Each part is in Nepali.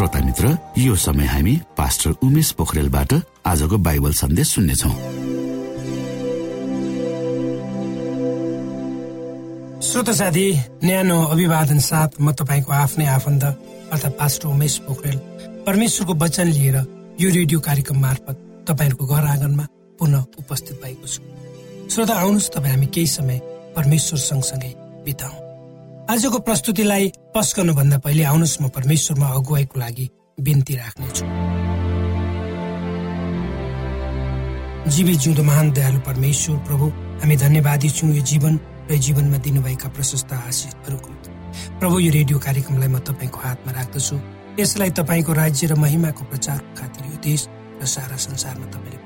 श्रोता मित्र यो समय हामी पास्टर उमेश पोखरेलबाट आजको बाइबल सन्देश सुन्नेछौ। श्रोता साथी न्यानो अभिवादन साथ म तपाईँको आफ्नै आफन्त अर्थात् पास्टर उमेश पोखरेल। परमेश्वरको वचन लिएर यो रेडियो कार्यक्रम मार्फत तपाईँहरूको घर आँगनमा पुनः उपस्थित भएको छु। श्रोता आउनुहोस् तपाईँ हामी केही समय परमेश्वर सँगसँगै बिताउँ। आजको प्रस्तुतिलाई पस गर्नुभन्दा पहिले आउनुहोस् म परमेश्वरमा अगुवाईको लागि बिन्ती राख्नेछु जीवी जिउँदो महान दयालु परमेश्वर प्रभु हामी धन्यवादी छौँ यो जीवन र जीवनमा दिनुभएका प्रशस्त आशिषहरूको प्रभु यो रेडियो कार्यक्रमलाई म तपाईँको हातमा राख्दछु। यसलाई तपाईँको राज्य र महिमाको प्रचारको खातिर यो देश र सारा संसारमा तपाईँले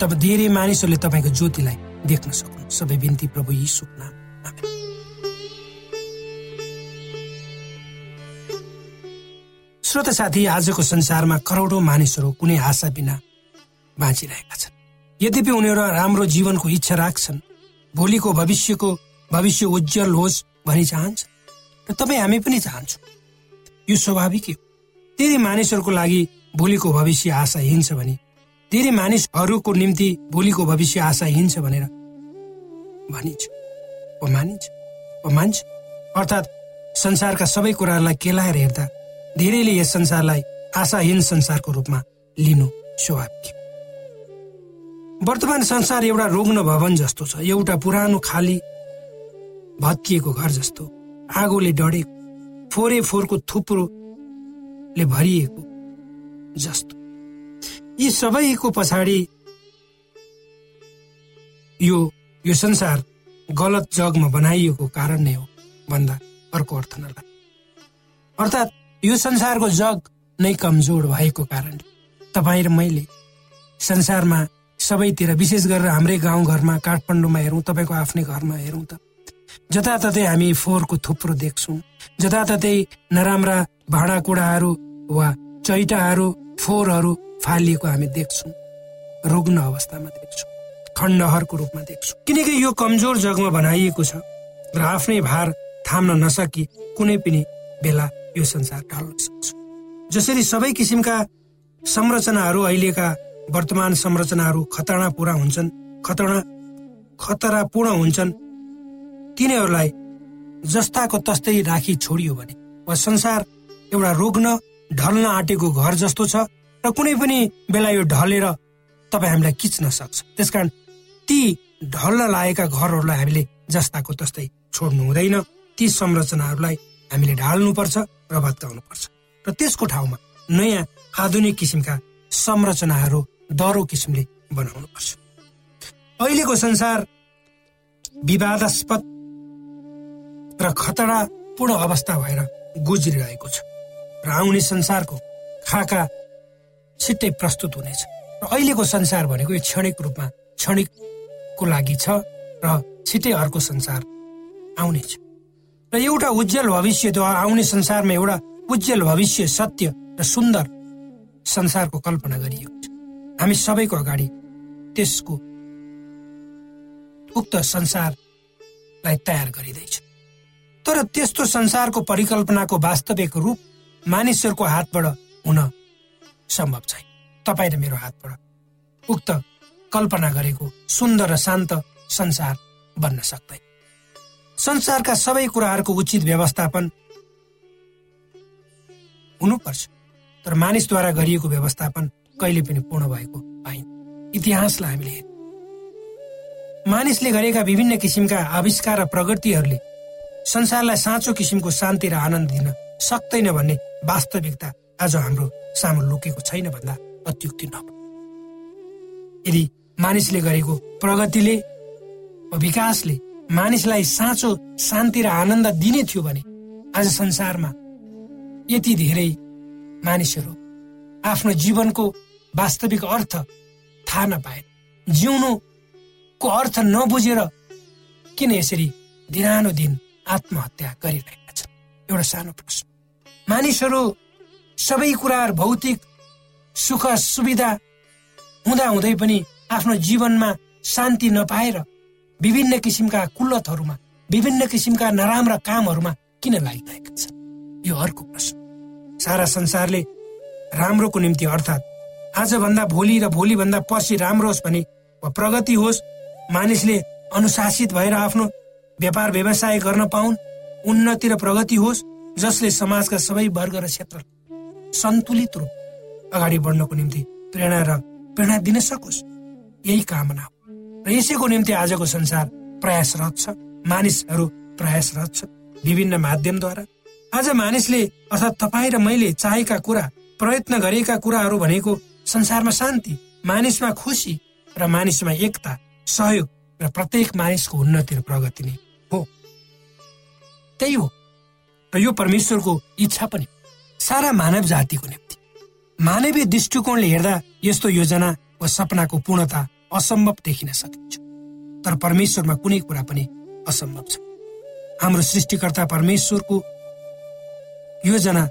तब धेरै मानिसहरूले तपाईँको ज्योतिलाई देख्न सक्नु सबै बिन्ती प्रभु यी सुक्ना श्रोत साथी आजको संसारमा करोडौँ मानिसहरू कुनै आशा बिना बाँचिरहेका छन्। यद्यपि उनीहरू राम्रो जीवनको इच्छा राख्छन् भोलिको भविष्यको भविष्य उज्जवल होस् भनी चाहन्छ र तपाईँ हामी पनि चाहन्छौँ। यो स्वाभाविक हो। धेरै मानिसहरूको लागि भोलिको भविष्य आशाहीन छ भने धेरै मानिसहरूको निम्ति भोलिको भविष्य आशाहीन छ भनेर भनिन्छ। वा मानिन्छ? वा मान्छ अर्थात् संसारका सबै कुराहरूलाई केलाएर हेर्दा धेरैले यस संसारलाई आशाहीन संसारको रूपमा लिनु स्वाभाविक वर्तमान संसार एउटा रोग्न भवन जस्तो छ। एउटा पुरानो खाली भत्किएको घर जस्तो। आगोले डढेको फोरे फोहोरको थुप्रोले भरिएको जस्तो। यी सबैको पछाडि यो यो संसार गलत जगमा बनाइएको कारण नै हो भन्दा अर्को अर्थ नला अर्थात् यो संसारको जग नै कमजोर भएको कारण तपाईँ र मैले संसारमा सबैतिर विशेष गरेर हाम्रै गाउँघरमा काठमाडौँमा हेरौँ तपाईँको आफ्नै घरमा हेरौँ त। जताततै हामी फोहोरको थुप्रो देख्छौँ। जताततै नराम्रा भाँडाकुँडाहरू वा चैटाहरू फोहोरहरू फालिएको हामी देख्छौँ। रुग्न अवस्थामा देख्छौँ। खण्डहरको रूपमा देख्छौँ। किनकि यो कमजोर जगमा बनाइएको छ र आफ्नै भार थाम्न नसकी कुनै पनि बेला यो संसार ढल्न सक्छ जसरी सबै किसिमका संरचनाहरू अहिलेका वर्तमान संरचनाहरू खतरापूर्ण हुन्छन् खतरा खतरापूर्ण हुन्छन् तिनीहरूलाई जस्ताको तस्तै राखी छोडियो भने वा संसार एउटा रोग्न ढल्न आँटेको घर जस्तो छ र कुनै पनि बेला यो ढलेर तपाईँ हामीलाई खिच्न सक्छ। त्यसकारण ती ढल्न लागेका घरहरूलाई हामीले जस्ताको तस्तै छोड्नु हुँदैन। ती संरचनाहरूलाई हामीले ढाल्नुपर्छ र भत्काउनुपर्छ। र त्यसको ठाउँमा नयाँ आधुनिक किसिमका संरचनाहरू दह्रो किसिमले बनाउनुपर्छ। अहिलेको संसार विवादास्पद र खतरापूर्ण अवस्था भएर गुज्रिरहेको छ र आउने संसारको खाका छिट्टै प्रस्तुत हुनेछ। र अहिलेको संसार भनेको यो क्षणिक रूपमा क्षणिकको लागि छ र छिट्टै अर्को संसार आउनेछ। र एउटा उज्जवल भविष्यद्वारा आउने संसारमा एउटा उज्जवल भविष्य सत्य र सुन्दर संसारको कल्पना गरिएको छ। हामी सबैको अगाडि त्यसको उक्त संसारलाई तयार गरिँदैछ। तर त्यस्तो संसारको परिकल्पनाको वास्तविक रूप मानिसहरूको हातबाट हुन सम्भव छैन। तपाईँ र मेरो हातबाट उक्त कल्पना गरेको सुन्दर र शान्त संसार बन्न सक्दैन। संसारका सबै कुराहरूको उचित व्यवस्थापन हुनुपर्छ। तर मानिसद्वारा गरिएको व्यवस्थापन कहिले पनि पूर्ण भएको पाइन इतिहासलाई हामीले मानिसले गरेका विभिन्न किसिमका आविष्कार र प्रगतिहरूले संसारलाई साँचो किसिमको शान्ति र आनन्द दिन सक्दैन भन्ने वास्तविकता आज हाम्रो सामु लुकेको छैन भन्दा अत्युक्ति न यदि मानिसले गरेको प्रगतिले विकासले मानिसलाई साँचो शान्ति र आनन्द दिने थियो भने आज संसारमा यति धेरै मानिसहरू आफ्नो जीवनको वास्तविक अर्थ थाहा नपाए जिउनुको अर्थ नबुझेर किन यसरी दिनानुदिन आत्महत्या गरिरहेका छन्? एउटा सानो प्रश्न। मानिसहरू सबै कुराहरू भौतिक सुख सुविधा हुँदा हुँदै पनि आफ्नो जीवनमा शान्ति नपाएर विभिन्न किसिमका कुल्लतहरूमा विभिन्न किसिमका नराम्रा कामहरूमा किन लागिरहेका छन्? यो अर्को प्रश्न। सारा संसारले राम्रोको निम्ति अर्थात् आजभन्दा भोलि र भोलिभन्दा पछि राम्रो होस् भने प्रगति होस् मानिसले अनुशासित भएर आफ्नो व्यापार व्यवसाय गर्न पाउन् उन्नति र प्रगति होस् जसले समाजका सबै वर्ग र क्षेत्र सन्तुलित रूप अगाडि बढ्नको निम्ति प्रेरणा र प्रेरणा दिन सकोस्। यही कामना हो। र यसैको निम्ति आजको संसार प्रयासरत छ। मानिसहरू प्रयासरत छ विभिन्न माध्यमद्वारा। आज मानिसले अर्थात् तपाईँ र मैले चाहेका कुरा प्रयत्न गरेका कुराहरू भनेको संसारमा शान्ति मानिसमा खुसी र मानिसमा एकता सहयोग र प्रत्येक मानिसको उन्नति र प्रगति नै हो। त्यही हो। र यो परमेश्वरको इच्छा पनि सारा मानव जातिको निम्ति। मानवीय दृष्टिकोणले हेर्दा यस्तो योजना वा सपनाको पूर्णता असम्भव देखिन सकिन्छ। तर परमेश्वरमा कुनै कुरा पनि असम्भव छ। हाम्रो सृष्टिकर्ता परमेश्वरको योजना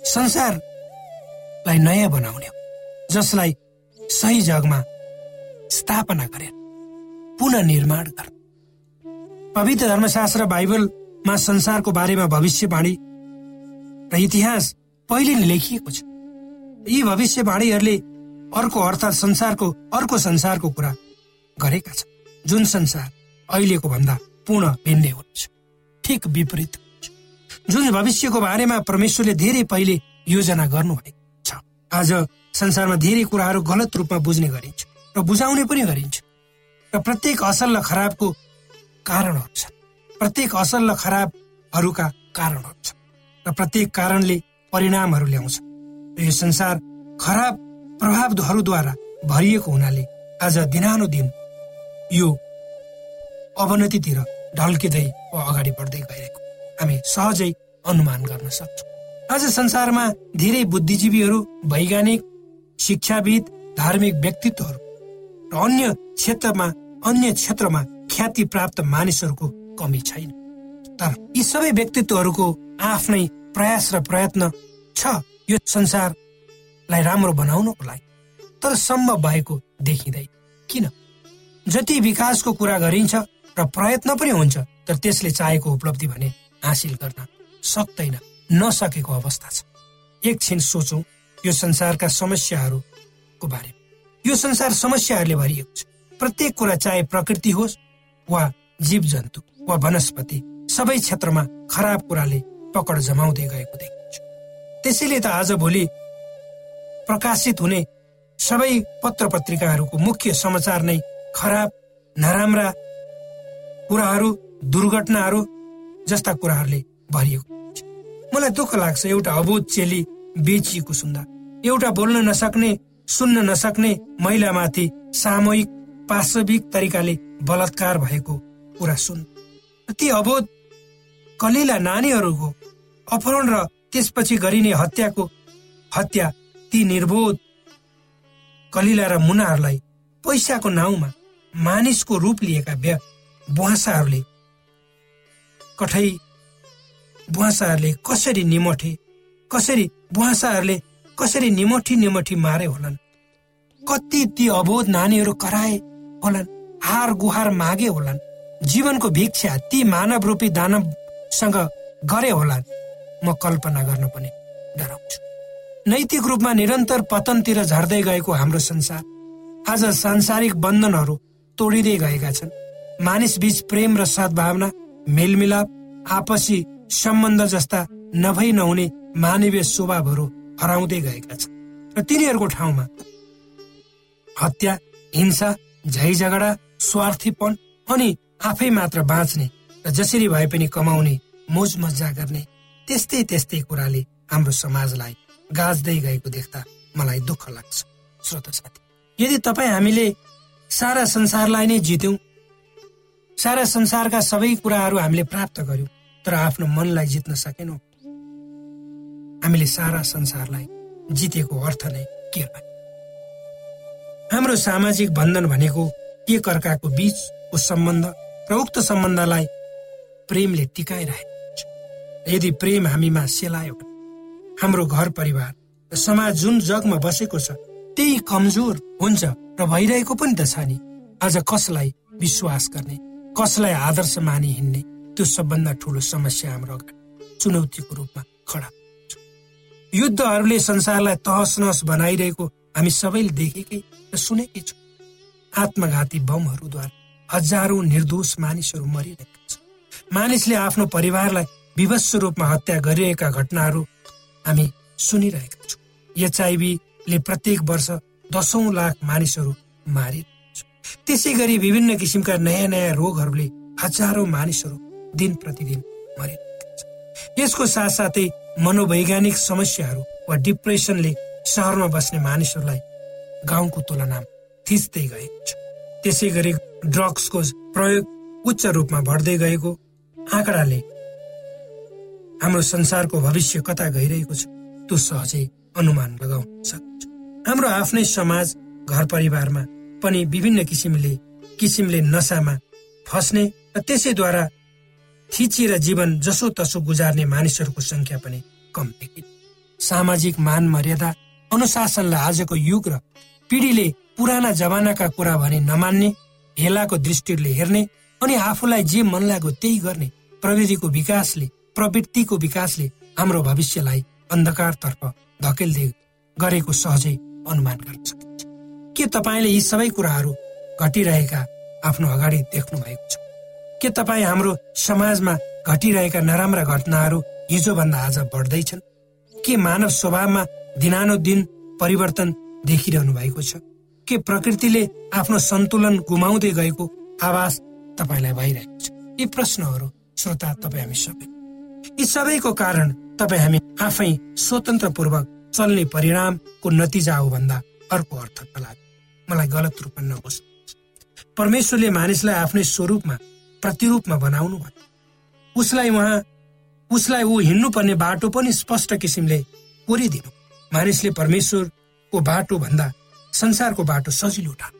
संसार लाई नयाँ बनाउने हो जसलाई सही जगमा स्थापना गरेर पुनः निर्माण गर्नु। पवित्र धर्मशास्त्र बाइबलमा संसारको बारेमा भविष्यवाणी र इतिहास पहिले नै लेखिएको छ। यी भविष्यवाणीहरूले अर्को अर्थात् संसारको अर्को संसारको कुरा गरेका छन्। जुन संसार अहिलेको भन्दा पूर्ण भिन्नै हुन्छ ठिक विपरीत जुन भविष्यको बारेमा परमेश्वरले धेरै पहिले योजना गर्नुभएको छ आज संसारमा धेरै कुराहरू गलत रूपमा बुझ्ने गरिन्छ र बुझाउने पनि गरिन्छ। र प्रत्येक असल र खराबको कारणहरू छन्। प्रत्येक असल र खराबहरूका कारणहरू छन्। र प्रत्येक कारणले परिणामहरू ल्याउँछ। यो संसार खराब प्रभावहरूद्वारा भरिएको हुनाले आज दिनानुदिन यो अवनतितिर ढल्किँदै वा अगाडि बढ्दै गइरहेको। हामी सहजै अनुमान गर्न सक्छौँ। आज संसारमा धेरै बुद्धिजीवीहरू वैज्ञानिक शिक्षाविद धार्मिक व्यक्तित्वहरू र अन्य क्षेत्रमा अन्य क्षेत्रमा ख्याति प्राप्त मानिसहरूको कमी छैन। तर यी सबै व्यक्तित्वहरूको आफ्नै प्रयास र प्रयत्न छ। यो संसारलाई राम्रो बनाउनको लागि तर सम्भव भएको देखिँदै। किन? जति विकासको कुरा गरिन्छ र प्रयत्न पनि हुन्छ तर त्यसले चाहेको उपलब्धि भने हासिल गर्न सक्दैन नसकेको अवस्था छ। एकछिन सोचौँ यो संसारका समस्याहरूको बारेमा। यो संसार समस्याहरूले भरिएको छ। प्रत्येक कुरा चाहे प्रकृति होस् वा जीव जन्तु वा वनस्पति सबै क्षेत्रमा खराब कुराले पकड जमाउँदै गएको देखिन्छ। त्यसैले त आज भोलि प्रकाशित हुने सबै पत्र पत्रिकाहरूको मुख्य समाचार नै खराब नराम्रा कुराहरू दुर्घटनाहरू जस्ता कुराहरूले भरिएको मलाई दुःख लाग्छ एउटा अबोध चेली बेचिएको सुन्दा। एउटा बोल्न नसक्ने सुन्न नसक्ने महिलामाथि सामूहिक पाशविक तरिकाले बलात्कार भएको कुरा सुन। ती अबोध कलिला नानीहरूको अपहरण र त्यसपछि गरिने हत्याको हत्या ती निर्बोध। कलिला र मुनाहरूलाई पैसाको नाउँमा मानिसको रूप लिएका बुहासाहरूले कठै बुहासाहरूले कसरी निमठे कसरी बुहासाहरूले कसरी निमठी निमठी मारे होलान्? कति ती अबोध नानीहरू कराए होलान्? हार गुहार मागे होलान्? जीवनको भिक्षा ती मानव रूपी दानवसँग गरे होलान्? म कल्पना गर्न पनि डराउँछु। नैतिक रूपमा निरन्तर पतनतिर झर्दै गएको हाम्रो संसार आज सांसारिक बन्धनहरू तोडिँदै गएका छन्। मानिस बीच प्रेम र सद्भावना मेलमिलाप आपसी सम्बन्ध जस्ता नभई नहुने मानवीय स्वभावहरू हराउँदै गएका छन्। र तिनीहरूको ठाउँमा हत्या हिंसा झै झगडा स्वार्थीपन अनि आफै मात्र बाँच्ने र जसरी भए पनि कमाउने मोज मजा गर्ने त्यस्तै त्यस्तै कुराले हाम्रो समाजलाई गाँच्दै गएको देख्दा मलाई दुःख लाग्छ। श्रोत साथी यदि तपाईँ हामीले सारा संसारलाई नै जित्यौँ सारा संसारका सबै कुराहरू हामीले प्राप्त गर्यौँ तर आफ्नो मनलाई जित्न सकेनौँ हामीले सारा संसारलाई जितेको अर्थ नै के भयो हाम्रो सामाजिक बन्धन भनेको एक अर्काको बीचको सम्बन्ध र उक्त सम्बन्धलाई प्रेमले टिकाइरहेको यदि प्रेम हामीमा सेलायो हाम्रो घर परिवार। समाज जुन जगमा बसेको छ त्यही कमजोर हुन्छ र भइरहेको पनि त छ नि। आज कसलाई विश्वास गर्ने कसलाई आदर्श मानि हिँड्ने त्यो सबभन्दा ठुलो समस्या हाम्रो चुनौतीको रूपमा खडा युद्धहरूले संसारलाई तहस नहस बनाइरहेको हामी सबैले देखेकै र सुनेकै छौँ। आत्मघाती बमहरूद्वारा हजारौं निर्दोष मानिसहरू मरिरहेका छन्। मानिसले आफ्नो परिवारलाई विभत्स रूपमा हत्या गरिरहेका घटनाहरू हामी सुनिरहेका छौँ। एचआइभीले प्रत्येक वर्ष दसौं लाख मानिसहरू मारिरहेका छ। त्यसै गरी विभिन्न किसिमका नयाँ नयाँ रोगहरूले हजारौं मानिसहरू दिन प्रतिदिन मरिरहेका यसको साथसाथै मनोवैज्ञानिक समस्याहरू वा डिप्रेसनले सहरमा बस्ने मानिसहरूलाई गाउँको तुलनामा थिच्दै गएको छ। त्यसै गरी ड्रग्सको प्रयोग उच्च रूपमा बढ्दै गएको आँकडाले हाम्रो संसारको भविष्य कता गइरहेको छ त्यो सहजै अनुमान लगाउन सक्छ। हाम्रो आफ्नै समाज घर परिवारमा पनि विभिन्न किसिमले किसिमले नसामा फस्ने र त्यसैद्वारा थिचिएर जीवन जसो तसो गुजार्ने मानिसहरूको संख्या पनि कम देखिन्छ। सामाजिक मान मर्यादा अनुशासनलाई आजको युग र पिँढीले पुराना जमानाका कुरा भने नमान्ने हेलाको दृष्टिले हेर्ने अनि आफूलाई जे मन लाग्यो त्यही गर्ने प्रविधिको विकासले प्रवृत्तिको विकासले हाम्रो भविष्यलाई अन्धकारतर्फ धकेल्दै गरेको सहजै अनुमान गर्न सकिन्छ। के तपाईँले यी सबै कुराहरू घटिरहेका आफ्नो अगाडि देख्नु भएको छ? के तपाईँ हाम्रो समाजमा घटिरहेका नराम्रा घटनाहरू हिजोभन्दा आज बढ्दैछन्? के मानव स्वभावमा दिनानुदिन परिवर्तन देखिरहनु भएको छ? के प्रकृतिले आफ्नो सन्तुलन गुमाउँदै गएको आवाज तपाईँलाई भइरहेको छ? यी प्रश्नहरू श्रोता तपाईँ हामी सबै यी सबैको कारण तपाईँ हामी आफै स्वतन्त्रपूर्वक चल्ने परिणामको नतिजा हो भन्दा अर्को अर्थका लागि मलाई गलत रूपमा नहोस् परमेश्वरले मानिसलाई आफ्नै स्वरूपमा प्रतिरूपमा बनाउनु भयो। उसलाई उहाँ उसलाई ऊ हिँड्नुपर्ने बाटो पनि स्पष्ट किसिमले कोरिदिनु मानिसले परमेश्वरको बाटो भन्दा संसारको बाटो सजिलो उठा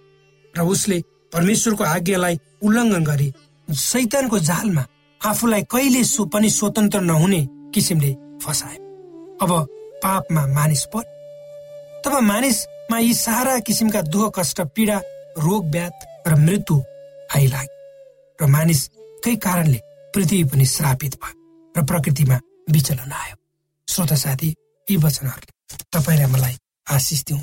र उसले परमेश्वरको आज्ञालाई उल्लङ्घन गरी सैतानको जालमा आफूलाई कहिले सो पनि स्वतन्त्र नहुने किसिमले फसाए। अब पापमा मानिस पर। तब मानिसमा यी सारा किसिमका दुःख कष्ट पीडा रोग व्याध र मृत्यु आइलाग्यो र मानिसकै कारणले पृथ्वी पनि श्रापित भयो र प्रकृतिमा विचलन आयो। श्रोता साथी यी वचनहरूले तपाईँ र मलाई आशिष दिउँ।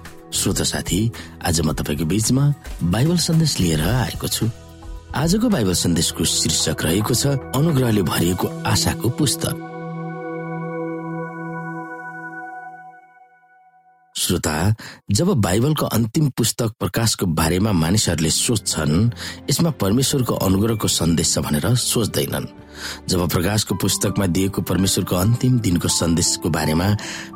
श्रोता साथी आज म तपाईँको बीचमा बाइबल सन्देश लिएर आएको छु। आजको बाइबल सन्देशको शीर्षक रहेको छ अनुग्रहले भरिएको आशाको पुस्तक। श्रोता जब बाइबलको अन्तिम पुस्तक प्रकाशको बारेमा मानिसहरूले सोच्छन् यसमा परमेश्वरको अनुग्रहको सन्देश छ भनेर सोच्दैनन्। जब प्रकाशको पुस्तकमा दिएको परमेश्वरको अन्तिम दिनको सन्देशको बारेमा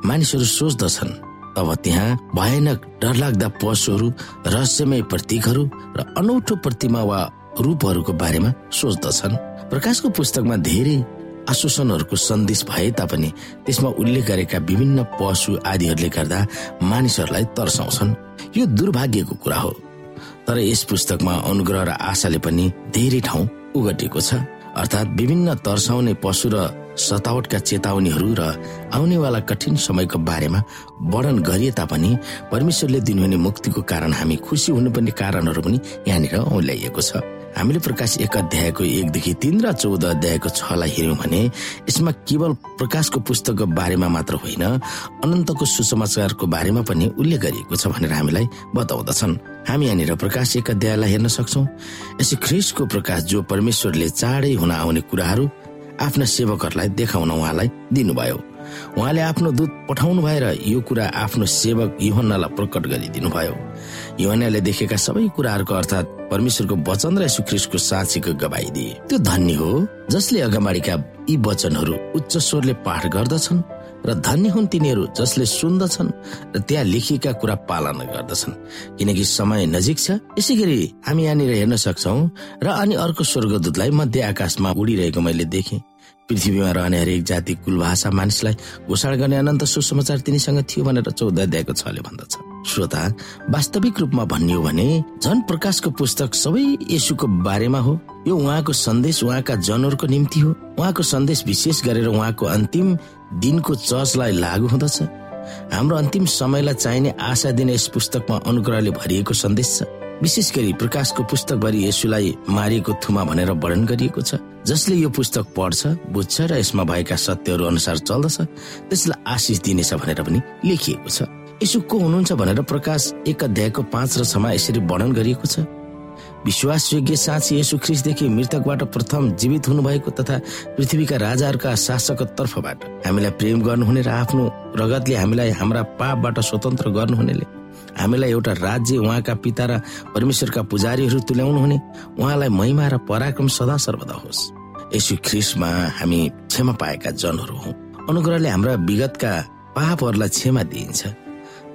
मानिसहरू सोच्दछन् अब त्यहाँ भयानक डरलाग्दा पशुहरू रहस्यमय प्रतीकहरू र अनौठो प्रतिमा वा रूपहरूको बारेमा सोच्दछन्। प्रकाशको पुस्तकमा धेरै आश्वासनहरूको सन्देश भए तापनि त्यसमा उल्लेख गरेका विभिन्न पशु आदिहरूले गर्दा मानिसहरूलाई तर्साउँछन्। यो दुर्भाग्यको कुरा हो। तर यस पुस्तकमा अनुग्रह र आशाले पनि धेरै ठाउँ उगटेको छ। अर्थात् विभिन्न तर्साउने पशु र सतावटका चेतावनीहरू र आउनेवाला कठिन समयको बारेमा वर्णन गरिए तापनि परमेश्वरले दिनुहुने मुक्तिको कारण हामी खुसी हुनुपर्ने कारणहरू पनि यहाँनिर औल्याइएको छ। हामीले प्रकाश एक अध्यायको एकदेखि तिन र चौध अध्यायको छलाई हेऱ्यौँ भने यसमा केवल प्रकाशको पुस्तकको बारेमा मात्र होइन अनन्तको सुसमाचारको बारेमा पनि उल्लेख गरिएको छ भनेर हामीलाई बताउँदछन्। हामी यहाँनिर प्रकाश एक अध्यायलाई हेर्न सक्छौँ। यसै ख्रिसको प्रकाश जो परमेश्वरले चाँडै हुन आउने कुराहरू आफ्ना सेवकहरूलाई देखाउन उहाँलाई दिनुभयो। उहाँले आफ्नो दूत पठाउनु भएर यो कुरा आफ्नो सेवक युहन्नालाई प्रकट गरिदिनु भयो युहन्नाले देखेका सबै कुराहरूको अर्थात् परमेश्वरको वचन र सुख्रिसको साक्षीको गवाई दिए। त्यो धन्य हो जसले अगाडिका यी वचनहरू उच्च स्वरले पाठ गर्दछन्। र धन्य हुन् तिनीहरू जसले सुन्दछन् र त्यहाँ लेखिएका कुरा पालना गर्दछन्। किनकि समय नजिक छ यसै गरी हामी यहाँनिर हेर्न सक्छौ र अनि अर्को स्वर्गदूतलाई मध्य आकाशमा उडिरहेको मैले देखेँ। पृथ्वीमा रहने हरेक जाति कुल भाषा मानिसलाई घोषणा गर्ने अनन्त सुसमाचार तिनीसँग थियो भनेर चौध अध्यायको छले भन्दछ। श्रोता वास्तविक रूपमा भन्ने हो भने झन प्रकाशको पुस्तक सबै यसुको बारेमा हो। यो उहाँको सन्देश उहाँका जनहरूको निम्ति हो। उहाँको सन्देश विशेष गरेर उहाँको अन्तिम दिनको चर्चलाई लागू हुँदछ। हाम्रो अन्तिम समयलाई चाहिने आशा दिने यस पुस्तकमा अनुग्रहले भरिएको सन्देश छ। विशेष गरी प्रकाशको पुस्तकभरि यसुलाई मारिएको थुमा भनेर वर्णन गरिएको छ। जसले यो पुस्तक पढ्छ बुझ्छ र यसमा भएका सत्यहरू अनुसार चल्दछ त्यसलाई आशिष दिनेछ भनेर पनि लेखिएको छ। यसो को हुनुहुन्छ भनेर प्रकाश एक अध्यायको पाँच र छमा यसरी वर्णन गरिएको छ। विश्वासयोग्य साँची यसु ख्रिसदेखि मृतकबाट प्रथम जीवित हुनुभएको तथा पृथ्वीका राजाहरूका शासकको तर्फबाट हामीलाई प्रेम गर्नुहुने र आफ्नो रगतले हामीलाई हाम्रा पापबाट स्वतन्त्र गर्नुहुनेले। हामीलाई एउटा राज्य उहाँका पिता र परमेश्वरका पुजारीहरू तुल्याउनु हुने उहाँलाई महिमा र पराक्रम सदा सर्वदा होस्। यसु ख्रिसमा हामी क्षमा पाएका जनहरू हौ। अनुग्रहले हाम्रा विगतका पापहरूलाई क्षमा दिइन्छ।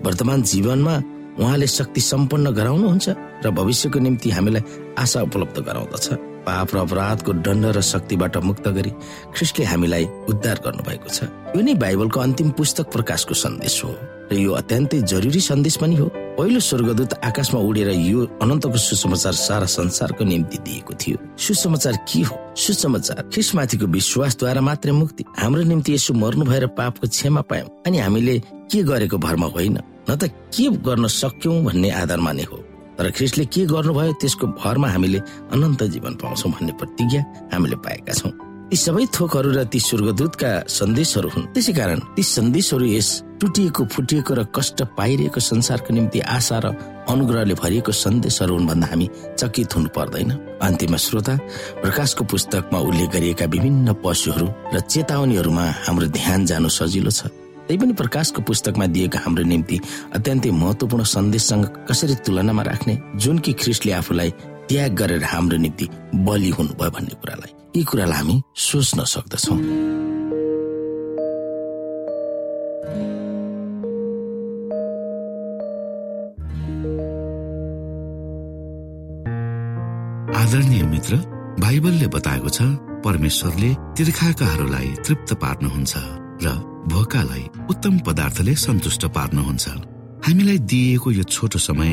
वर्तमान जीवनमा उहाँले शक्ति सम्पन्न गराउनुहुन्छ र भविष्यको निम्ति हामीलाई आशा उपलब्ध गराउँदछ। पाप र अपराधको दण्ड र शक्तिबाट मुक्त गरी ख्रिस्टले हामीलाई उद्धार गर्नुभएको छ। यो नै बाइबलको अन्तिम पुस्तक प्रकाशको सन्देश हो। र यो अत्यन्तै जरुरी सन्देश पनि हो। पहिलो स्वर्गदूत आकाशमा उडेर यो अनन्तको सुसमाचार सारा संसारको निम्ति दिएको थियो। सुसमाचार के हो? सुसमाचार ख्रिसमाथिको विश्वासद्वारा मात्रै मुक्ति। हाम्रो निम्ति यसो मर्नु भएर पापको क्षमा पायौँ। अनि हामीले के गरेको भरमा होइन? न त के गर्न सक्यौं भन्ने आधारमा नै हो। तर ख्रिस्टले के गर्नुभयो त्यसको भरमा हामीले अनन्त जीवन पाउँछौँ भन्ने प्रतिज्ञा हामीले पाएका छौँ। ती सबै थोकहरू र ती स्वर्गदूतका सन्देशहरू हुन्। त्यसै कारण ती सन्देशहरू यस टुटिएको फुटिएको र कष्ट पाइरहेको संसारको निम्ति आशा र अनुग्रहले भरिएको सन्देशहरू हुन् भन्दा हामी चकित हुनु पर्दैन। अन्तिम श्रोता प्रकाशको पुस्तकमा उल्लेख गरिएका विभिन्न पशुहरू र चेतावनीहरूमा हाम्रो ध्यान जानु सजिलो छ। पनि प्रकाशको पुस्तकमा दिएको हाम्रो निम्ति अत्यन्तै महत्वपूर्ण सन्देशसँग कसरी तुलनामा राख्ने जुन कि ख्रिस्टले आफूलाई त्याग गरेर हाम्रो निम्ति बलि हुनुभयो भन्ने कुरालाई। यी कुरालाई हामी सोच्न सक्दछौ। आदरणीय मित्र बाइबलले बताएको छ परमेश्वरले तिर्खाकाहरूलाई तृप्त पार्नुहुन्छ र भोकालाई उत्तम पदार्थले सन्तुष्ट पार्नुहुन्छ। हामीलाई दिइएको यो छोटो समय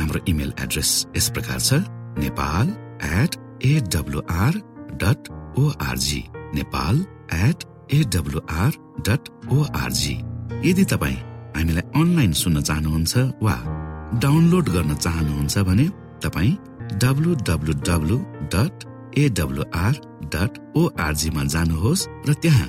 हाम्रो इमेल एड्रेस यस प्रकार छ Nepal at AWR dot ORG Nepal at AWR dot ORG यदि तपाईँ हामीलाई अनलाइन सुन्न चाहनुहुन्छ वा डाउनलोड गर्न चाहनुहुन्छ भने तपाईँ W W W dot AWR dot ओआरजीमा जानुहोस् र त्यहाँ